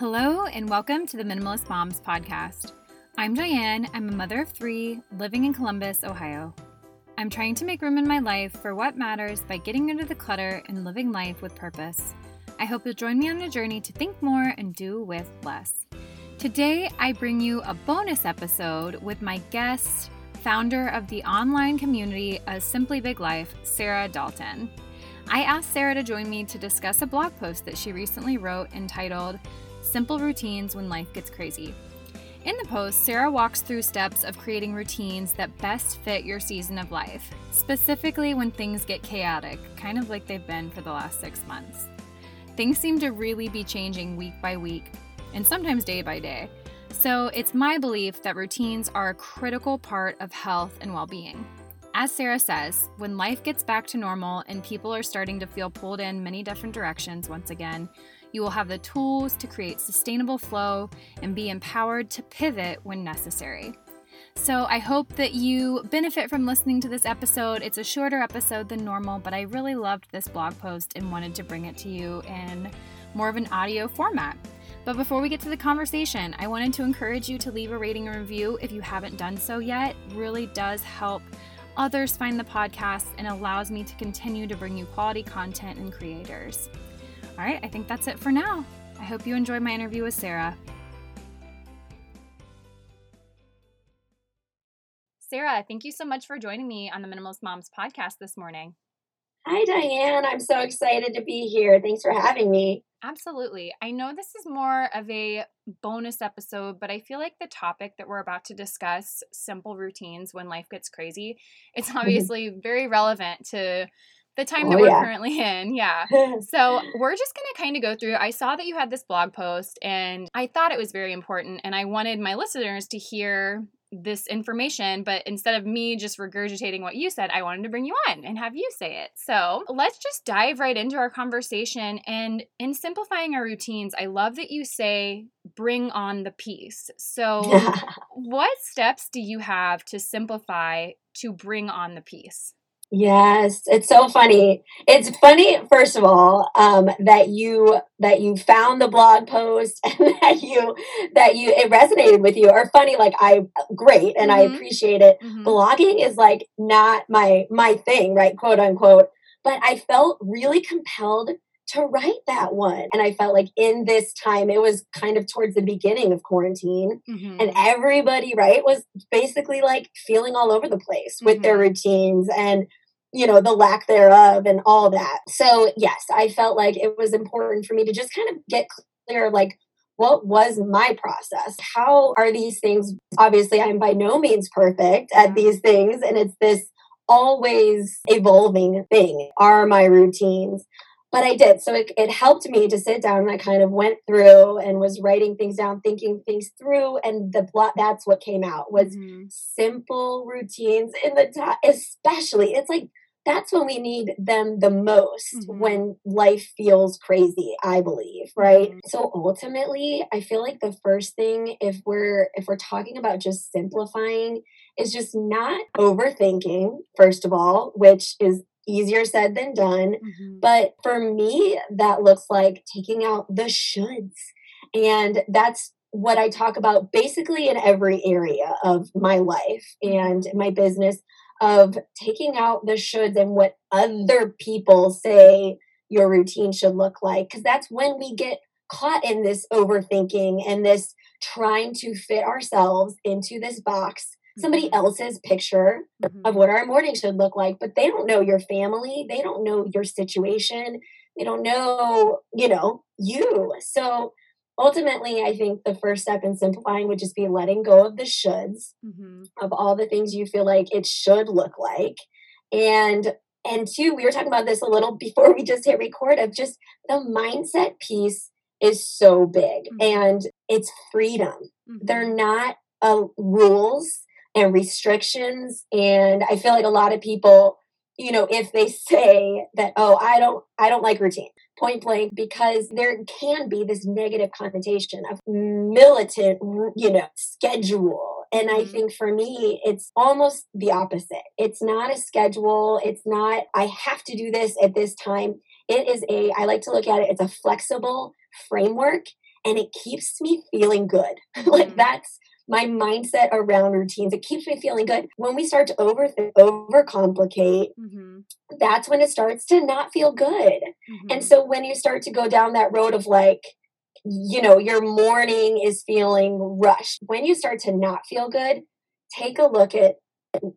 Hello, and welcome to the Minimalist Moms podcast. I'm Diane. I'm a mother of three living in Columbus, Ohio. I'm trying to make room in my life for what matters by getting rid of the clutter and living life with purpose. I hope you'll join me on a journey to think more and do with less. Today, I bring you a bonus episode with my guest, founder of the online community A Simply Big Life, Sarah Dalton. I asked Sarah to join me to discuss a blog post that she recently wrote entitled Simple Routines When Life Gets Crazy. In the post, Sarah walks through steps of creating routines that best fit your season of life, specifically when things get chaotic, kind of like they've been for the last six months. Things seem to really be changing week by week, and sometimes day by day. So it's my belief that routines are a critical part of health and well being. As Sarah says, when life gets back to normal and people are starting to feel pulled in many different directions once again, you will have the tools to create sustainable flow and be empowered to pivot when necessary. So, I hope that you benefit from listening to this episode. It's a shorter episode than normal, but I really loved this blog post and wanted to bring it to you in more of an audio format. But before we get to the conversation, I wanted to encourage you to leave a rating and review if you haven't done so yet. It really does help others find the podcast and allows me to continue to bring you quality content and creators. All right, I think that's it for now. I hope you enjoyed my interview with Sarah. Sarah, thank you so much for joining me on the Minimalist Moms podcast this morning. Hi, Diane. I'm so excited to be here. Thanks for having me. Absolutely. I know this is more of a bonus episode, but I feel like the topic that we're about to discuss, simple routines when life gets crazy, it's mm-hmm. obviously very relevant to the time that oh, we're yeah. currently in. Yeah. so we're just going to kind of go through. I saw that you had this blog post and I thought it was very important. And I wanted my listeners to hear this information, but instead of me just regurgitating what you said, I wanted to bring you on and have you say it. So let's just dive right into our conversation. And in simplifying our routines, I love that you say bring on the peace. So, what steps do you have to simplify to bring on the peace? Yes, it's so funny. It's funny, first of all, um, that you that you found the blog post and that you that you it resonated with you. Or funny, like I great and mm-hmm. I appreciate it. Mm-hmm. Blogging is like not my my thing, right? Quote unquote. But I felt really compelled to write that one. And I felt like in this time, it was kind of towards the beginning of quarantine, mm-hmm. and everybody, right, was basically like feeling all over the place with mm-hmm. their routines and you know the lack thereof and all that. So yes i felt like it was important for me to just kind of get clear like what was my process? How are these things? Obviously i'm by no means perfect at mm-hmm. these things and it's this always evolving thing. Are my routines but I did. So it, it helped me to sit down and I kind of went through and was writing things down, thinking things through. And the plot, that's what came out was mm-hmm. simple routines in the top, especially it's like that's when we need them the most mm-hmm. when life feels crazy i believe right mm-hmm. so ultimately i feel like the first thing if we're if we're talking about just simplifying is just not overthinking first of all which is easier said than done mm-hmm. but for me that looks like taking out the shoulds and that's what I talk about basically in every area of my life mm-hmm. and my business of taking out the shoulds and what other people say your routine should look like. Because that's when we get caught in this overthinking and this trying to fit ourselves into this box, somebody else's picture mm-hmm. of what our morning should look like. But they don't know your family, they don't know your situation, they don't know, you know, you. So ultimately, I think the first step in simplifying would just be letting go of the shoulds mm-hmm. of all the things you feel like it should look like. And and two, we were talking about this a little before we just hit record of just the mindset piece is so big mm-hmm. and it's freedom. Mm-hmm. They're not uh, rules and restrictions. And I feel like a lot of people, you know, if they say that, oh, I don't, I don't like routine point blank because there can be this negative connotation of militant, you know, schedule. And I mm-hmm. think for me, it's almost the opposite. It's not a schedule. It's not, I have to do this at this time. It is a, I like to look at it, it's a flexible framework and it keeps me feeling good. like Mhm. that's my mindset around routines. It keeps me feeling good. When we start to overthink, overcomplicate, Mhm. that's when it starts to not feel good. And Mhm. so when you start to go down that road of like, you know, your morning is feeling rushed, when you start to not feel good, take a look at,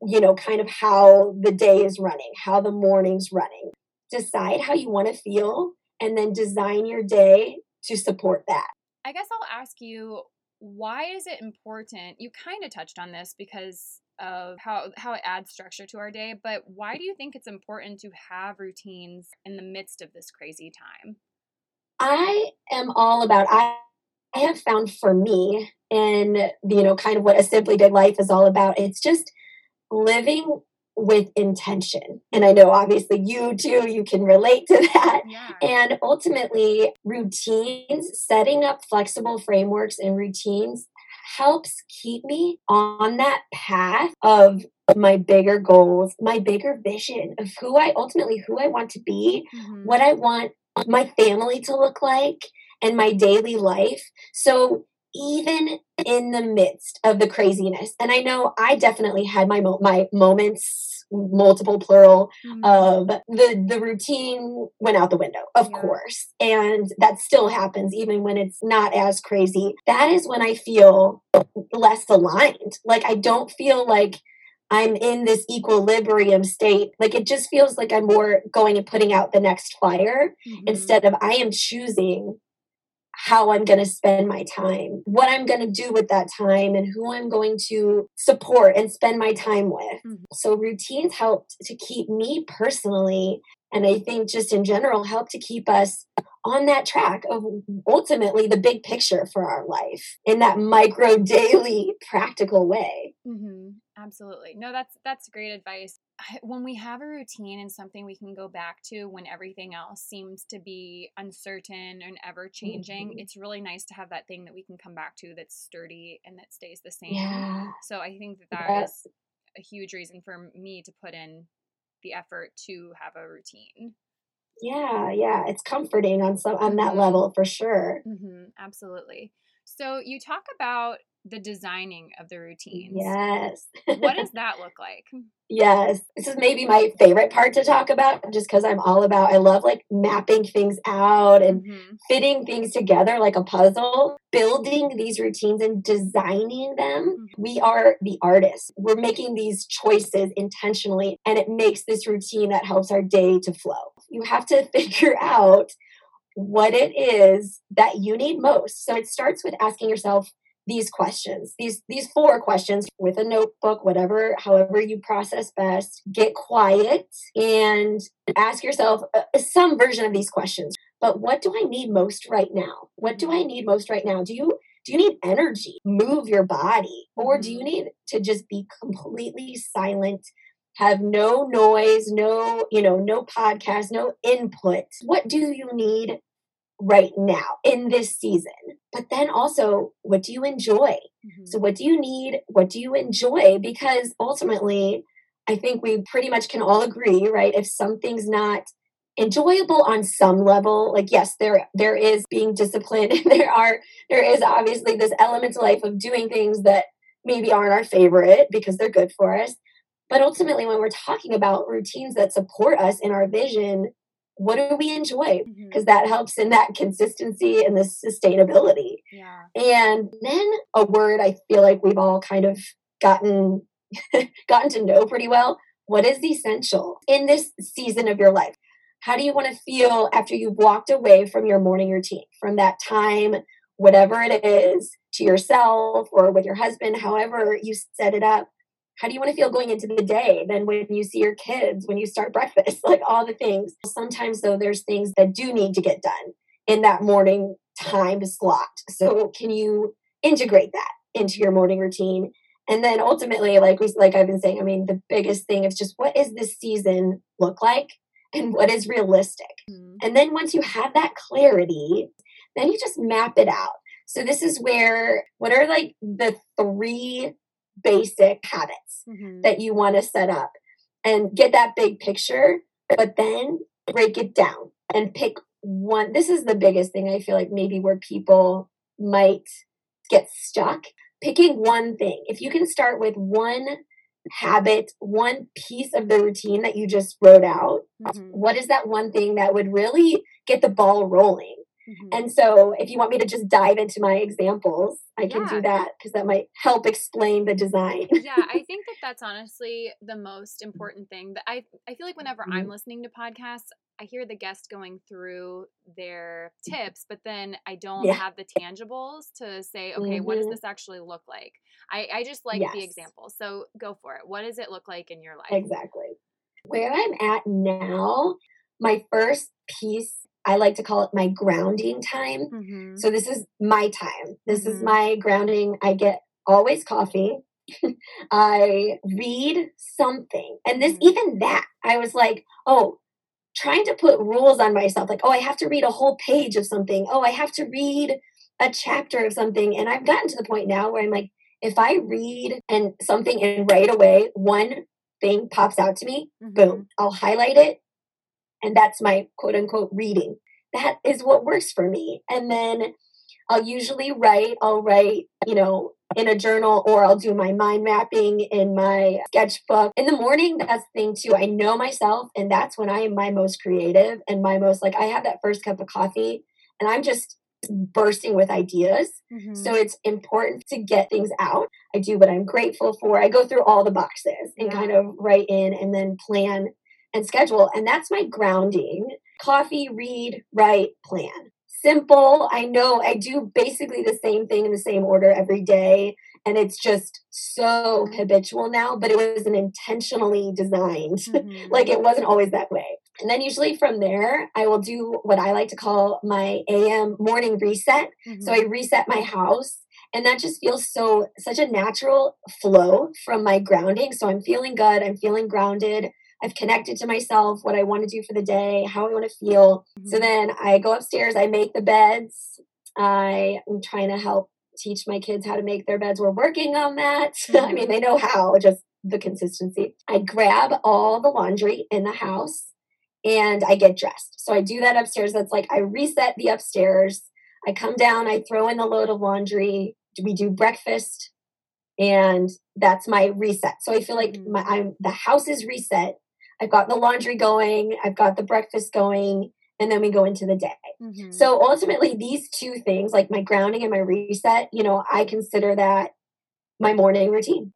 you know, kind of how the day is running, how the morning's running. Decide how you want to feel and then design your day to support that. I guess I'll ask you why is it important? You kind of touched on this because of how how it adds structure to our day, but why do you think it's important to have routines in the midst of this crazy time? I am all about I I have found for me and you know kind of what a simply big life is all about. It's just living with intention. And I know obviously you too you can relate to that. Yeah. And ultimately routines, setting up flexible frameworks and routines helps keep me on that path of my bigger goals, my bigger vision of who I ultimately who I want to be Mhm. what I want my family to look like and my daily life. So even in the midst of the craziness, and I know I definitely had my mo- my moments, multiple plural, Mhm. of the the routine went out the window, of Yeah. course, and that still happens even when it's not as crazy. That is when I feel less aligned. Like I don't feel like I'm in this equilibrium state. Like it just feels like I'm more going and putting out the next fire Mhm. instead of I am choosing how I'm going to spend my time, what I'm going to do with that time, and who I'm going to support and spend my time with. Mhm. So, routines help to keep me personally, and I think just in general, help to keep us on that track of ultimately the big picture for our life in that micro daily practical way. hmm Absolutely. No, that's that's great advice. When we have a routine and something we can go back to when everything else seems to be uncertain and ever changing, Mhm. it's really nice to have that thing that we can come back to that's sturdy and that stays the same. Yeah. So I think that that Yeah. is a huge reason for me to put in the effort to have a routine. Yeah, yeah, it's comforting on some on that Mhm. level for sure. hmm Absolutely. So you talk about the designing of the routines. Yes. What does that look like? Yes. This is maybe my favorite part to talk about just because I'm all about, I love like mapping things out and Mhm. fitting things together like a puzzle, building these routines and designing them. Mhm. We are the artists. We're making these choices intentionally, and it makes this routine that helps our day to flow. You have to figure out what it is that you need most. So it starts with asking yourself these questions these these four questions with a notebook whatever however you process best get quiet and ask yourself uh, some version of these questions. But what do i need most right now? What do i need most right now? Do you do you need energy? Move your body. Or do you Mhm. need to just be completely silent have no noise no you know no podcast no input? What do you need right now in this season but then also what do you enjoy? Mhm. so what do you need? What do you enjoy? Because ultimately i think we pretty much can all agree right? If something's not enjoyable on some level like yes there there is being disciplined and there are there is obviously this element to life of doing things that maybe aren't our favorite because they're good for us. But ultimately when we're talking about routines that support us in our vision what do we enjoy mm-hmm. because that helps in that consistency and the sustainability Yeah. and then a word I feel like we've all kind of gotten gotten to know pretty well. What is essential in this season of your life? How do you want to feel after you've walked away from your morning routine, from that time, whatever it is, to yourself or with your husband, however you set it up? How do you want to feel going into the day? Then when you see your kids, when you start breakfast, like all the things. Sometimes though there's things that do need to get done in that morning time slot. So can you integrate that into your morning routine? And then ultimately, like we like I've been saying, I mean, the biggest thing is just what is this season look like and what is realistic. Mhm. And then once you have that clarity, then you just map it out. So this is where what are like the three basic habits Mhm. that you want to set up and get that big picture, but then break it down and pick one. This is the biggest thing I feel like maybe where people might get stuck, picking one thing. If you can start with one habit, one piece of the routine that you just wrote out, mm-hmm. what is that one thing that would really get the ball rolling? Mm-hmm. And so, if you want me to just dive into my examples, I can yeah. do that because that might help explain the design. yeah, I think that that's honestly the most important thing. That I I feel like whenever mm-hmm. I'm listening to podcasts, I hear the guest going through their tips, but then I don't yeah. have the tangibles to say, okay, mm-hmm. what does mm-hmm. this actually look like? I I just like yes. the example. So go for it. What does it look like in your life? Exactly. Where I'm at now, my first piece I like to call it my grounding time. Mm-hmm. So this is my time. This mm-hmm. is my grounding. I get always coffee. I read something. And this, mm-hmm. even that, I was like, oh, trying to put rules on myself. Like, oh, I have to read a whole page of something. Oh, I have to read a chapter of something. And I've gotten to the point now where I'm like, if I read and something and right away, one thing pops out to me, boom, mm-hmm. I'll highlight it and that's my quote unquote reading. That is what works for me. And then I'll usually write, I'll write, you know, in a journal or I'll do my mind mapping in my sketchbook. In the morning, that's the thing too. I know myself, and that's when I am my most creative and my most like I have that first cup of coffee and I'm just bursting with ideas. Mm-hmm. So it's important to get things out. I do what I'm grateful for. I go through all the boxes and yeah. kind of write in and then plan and schedule. And that's my grounding coffee, read, write, plan. Simple. I know I do basically the same thing in the same order every day. And it's just so habitual now, but it wasn't intentionally designed. Mm-hmm. like it wasn't always that way. And then usually from there, I will do what I like to call my AM morning reset. Mm-hmm. So I reset my house and that just feels so such a natural flow from my grounding so i'm feeling good i'm feeling grounded I've connected to myself, what I want to do for the day, how I want to feel. Mm-hmm. So then I go upstairs, I make the beds. I am trying to help teach my kids how to make their beds. We're working on that. Mm-hmm. I mean, mm-hmm. they know how, just the consistency. I grab all the laundry in the house and I get dressed. So I do that upstairs. That's like I reset the upstairs. I come down, I throw in the load of laundry. We do breakfast and that's my reset. So I feel like mm-hmm. my I'm the house is reset I've got the laundry going, I've got the breakfast going, and then we go into the day. Mm-hmm. So ultimately, these two things, like my grounding and my reset, you know, I consider that my morning routine.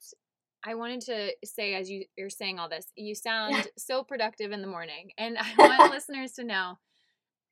I wanted to say, as you, you're saying all this, you sound yeah. so productive in the morning. And I want listeners to know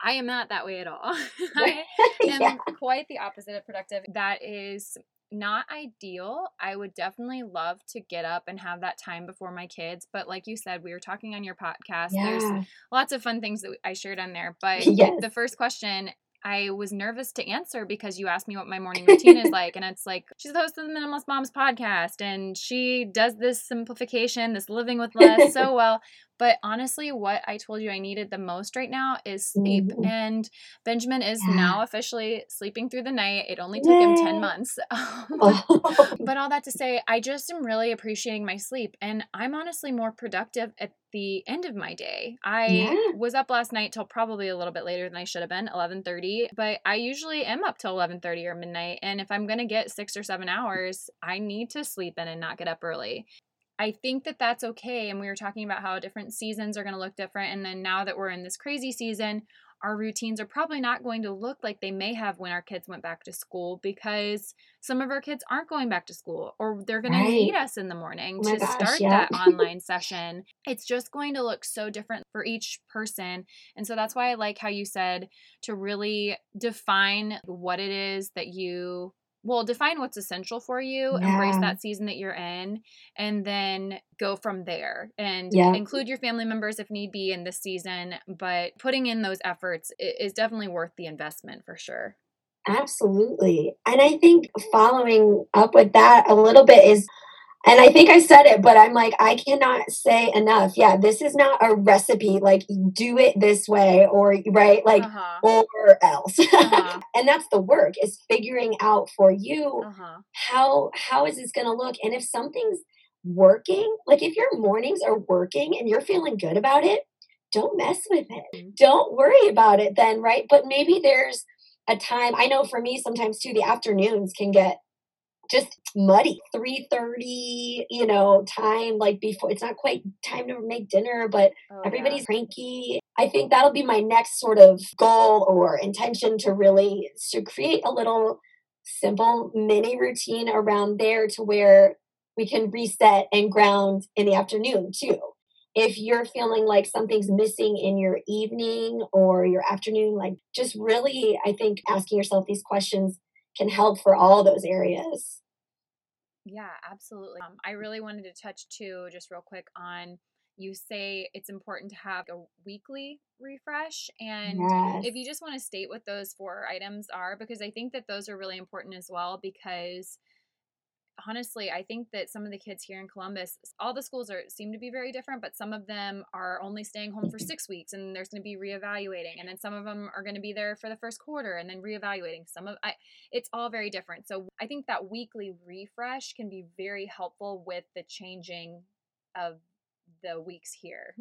I am not that way at all. I am yeah. quite the opposite of productive. That is not ideal. I would definitely love to get up and have that time before my kids. But like you said, we were talking on your podcast. Yeah. There's lots of fun things that I shared on there. But yes. the first question I was nervous to answer because you asked me what my morning routine is like. And it's like, she's the host of the Minimalist Moms podcast and she does this simplification, this living with less so well. But honestly, what I told you I needed the most right now is sleep. Mm-hmm. And Benjamin is yeah. now officially sleeping through the night. It only took Yay. him 10 months. but all that to say, I just am really appreciating my sleep. And I'm honestly more productive at the end of my day. I yeah. was up last night till probably a little bit later than I should have been, 11:30, but I usually am up till 11:30 or midnight, and if I'm going to get 6 or 7 hours, I need to sleep in and not get up early. I think that that's okay. And we were talking about how different seasons are going to look different. And then now that we're in this crazy season, our routines are probably not going to look like they may have when our kids went back to school because some of our kids aren't going back to school or they're going right. to need us in the morning oh to gosh, start yeah. that online session. It's just going to look so different for each person. And so that's why I like how you said to really define what it is that you well define what's essential for you yeah. embrace that season that you're in and then go from there and yeah. include your family members if need be in this season but putting in those efforts is definitely worth the investment for sure absolutely and i think following up with that a little bit is and I think I said it, but I'm like, I cannot say enough. Yeah, this is not a recipe, like do it this way or right, like uh-huh. or else. Uh-huh. and that's the work is figuring out for you uh-huh. how how is this gonna look? And if something's working, like if your mornings are working and you're feeling good about it, don't mess with it. Mm-hmm. Don't worry about it then, right? But maybe there's a time. I know for me sometimes too, the afternoons can get just muddy 3.30 you know time like before it's not quite time to make dinner but oh, everybody's yeah. cranky i think that'll be my next sort of goal or intention to really to create a little simple mini routine around there to where we can reset and ground in the afternoon too if you're feeling like something's missing in your evening or your afternoon like just really i think asking yourself these questions can help for all those areas. Yeah, absolutely. Um, I really wanted to touch too, just real quick, on you say it's important to have a weekly refresh. And yes. if you just want to state what those four items are, because I think that those are really important as well, because honestly, I think that some of the kids here in Columbus, all the schools are seem to be very different, but some of them are only staying home for six weeks, and there's going to be reevaluating, and then some of them are going to be there for the first quarter, and then reevaluating. Some of I, it's all very different. So I think that weekly refresh can be very helpful with the changing of the weeks here.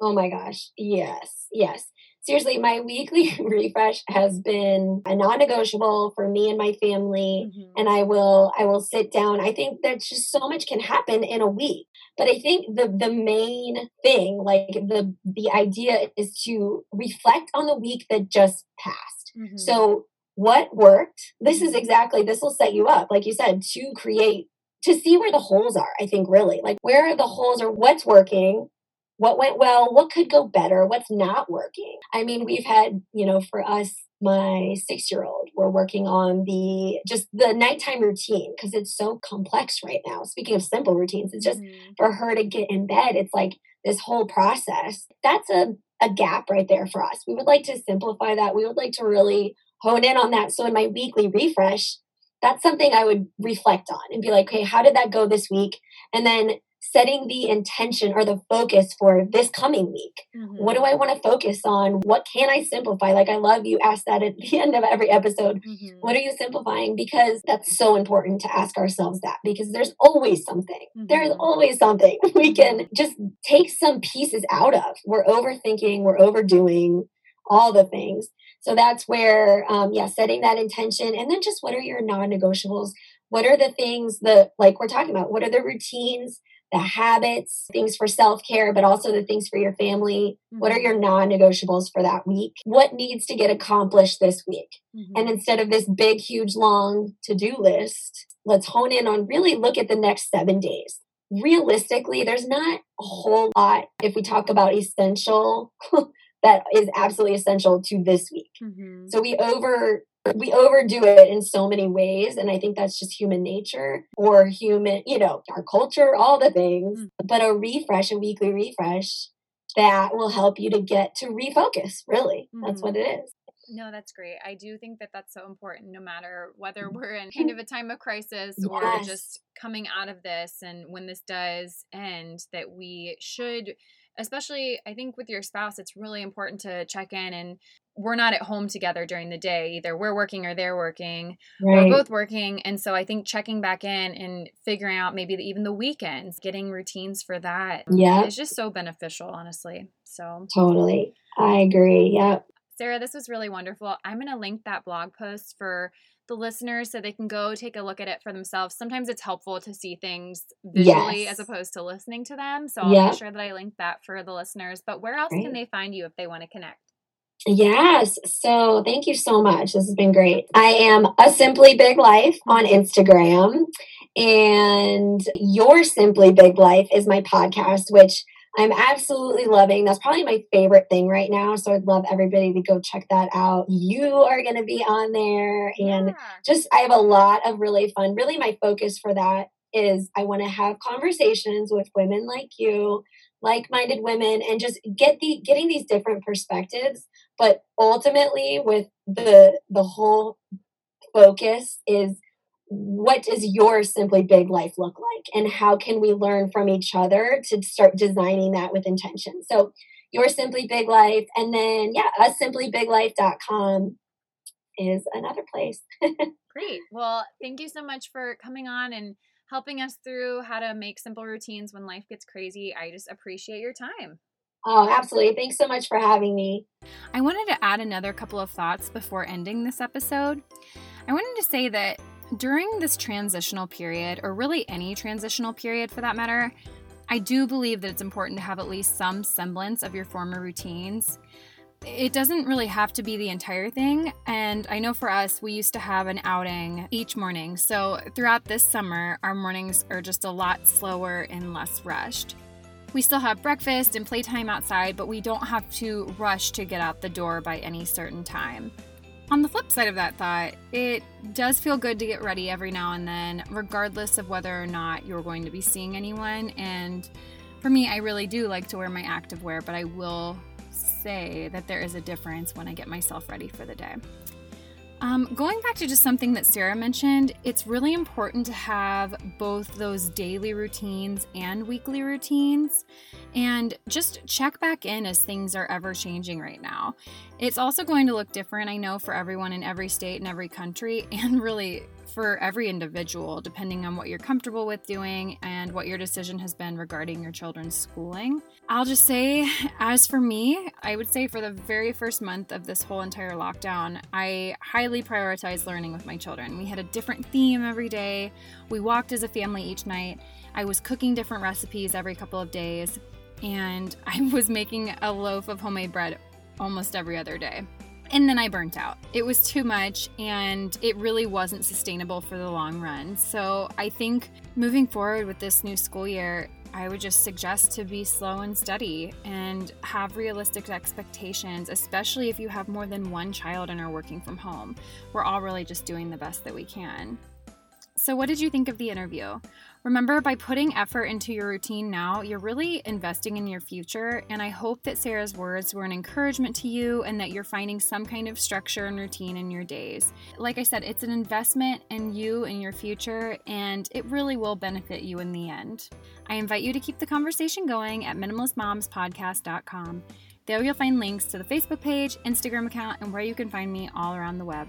Oh my gosh. Yes. Yes. Seriously, my weekly refresh has been a non-negotiable for me and my family mm-hmm. and I will I will sit down. I think that just so much can happen in a week. But I think the the main thing, like the the idea is to reflect on the week that just passed. Mm-hmm. So what worked? This is exactly this will set you up, like you said, to create to see where the holes are, I think really. Like where are the holes or what's working? What went well, what could go better, what's not working. I mean, we've had, you know, for us, my six year old, we're working on the just the nighttime routine because it's so complex right now. Speaking of simple routines, it's just mm-hmm. for her to get in bed, it's like this whole process. That's a, a gap right there for us. We would like to simplify that. We would like to really hone in on that. So in my weekly refresh, that's something I would reflect on and be like, okay, how did that go this week? And then setting the intention or the focus for this coming week. Mm-hmm. What do I want to focus on? What can I simplify? Like I love you ask that at the end of every episode. Mm-hmm. What are you simplifying? Because that's so important to ask ourselves that because there's always something. Mm-hmm. There's always something we can just take some pieces out of. We're overthinking, we're overdoing all the things. So that's where, um, yeah, setting that intention and then just what are your non negotiables? What are the things that, like we're talking about, what are the routines the habits, things for self care, but also the things for your family. Mm-hmm. What are mm-hmm. your non negotiables for that week? What needs to get accomplished this week? Mm-hmm. And instead of this big, huge, long to do list, let's hone in on really look at the next seven days. Realistically, there's not a whole lot if we talk about essential. that is absolutely essential to this week. Mm-hmm. So we over we overdo it in so many ways and i think that's just human nature or human you know our culture all the things mm. but a refresh a weekly refresh that will help you to get to refocus really mm. that's what mm-hmm. it is no, that's great. I do think that that's so important no matter whether we're in kind of a time of crisis yes. or just coming out of this and when this does end, that we should especially I think with your spouse, it's really important to check in and we're not at home together during the day. Either we're working or they're working. Right. We're both working. And so I think checking back in and figuring out maybe even the weekends, getting routines for that yeah. is just so beneficial, honestly. So totally. I agree. Yep. Sarah, this was really wonderful. I'm going to link that blog post for the listeners so they can go take a look at it for themselves. Sometimes it's helpful to see things visually yes. as opposed to listening to them. So I'll yep. make sure that I link that for the listeners. But where else can they find you if they want to connect? Yes. So thank you so much. This has been great. I am a Simply Big Life on Instagram, and Your Simply Big Life is my podcast, which I'm absolutely loving. That's probably my favorite thing right now. So I'd love everybody to go check that out. You are going to be on there. And yeah. just, I have a lot of really fun. Really, my focus for that is I want to have conversations with women like you, like minded women, and just get the getting these different perspectives. But ultimately, with the the whole focus is what does your simply big life look like? And how can we learn from each other to start designing that with intention? So your simply big life and then yeah us simply big simplybiglife.com is another place. Great. Well thank you so much for coming on and helping us through how to make simple routines when life gets crazy. I just appreciate your time Oh, absolutely. Thanks so much for having me. I wanted to add another couple of thoughts before ending this episode. I wanted to say that during this transitional period, or really any transitional period for that matter, I do believe that it's important to have at least some semblance of your former routines. It doesn't really have to be the entire thing. And I know for us, we used to have an outing each morning. So throughout this summer, our mornings are just a lot slower and less rushed. We still have breakfast and playtime outside, but we don't have to rush to get out the door by any certain time. On the flip side of that thought, it does feel good to get ready every now and then, regardless of whether or not you're going to be seeing anyone. And for me, I really do like to wear my active wear, but I will say that there is a difference when I get myself ready for the day. Um, going back to just something that Sarah mentioned, it's really important to have both those daily routines and weekly routines and just check back in as things are ever changing right now. It's also going to look different, I know, for everyone in every state and every country, and really for every individual, depending on what you're comfortable with doing and what your decision has been regarding your children's schooling. I'll just say, as for me, I would say for the very first month of this whole entire lockdown, I highly prioritized learning with my children. We had a different theme every day, we walked as a family each night. I was cooking different recipes every couple of days, and I was making a loaf of homemade bread almost every other day. And then I burnt out. It was too much and it really wasn't sustainable for the long run. So I think moving forward with this new school year, I would just suggest to be slow and steady and have realistic expectations, especially if you have more than one child and are working from home. We're all really just doing the best that we can. So, what did you think of the interview? Remember, by putting effort into your routine now, you're really investing in your future. And I hope that Sarah's words were an encouragement to you and that you're finding some kind of structure and routine in your days. Like I said, it's an investment in you and your future, and it really will benefit you in the end. I invite you to keep the conversation going at minimalistmomspodcast.com. There you'll find links to the Facebook page, Instagram account, and where you can find me all around the web.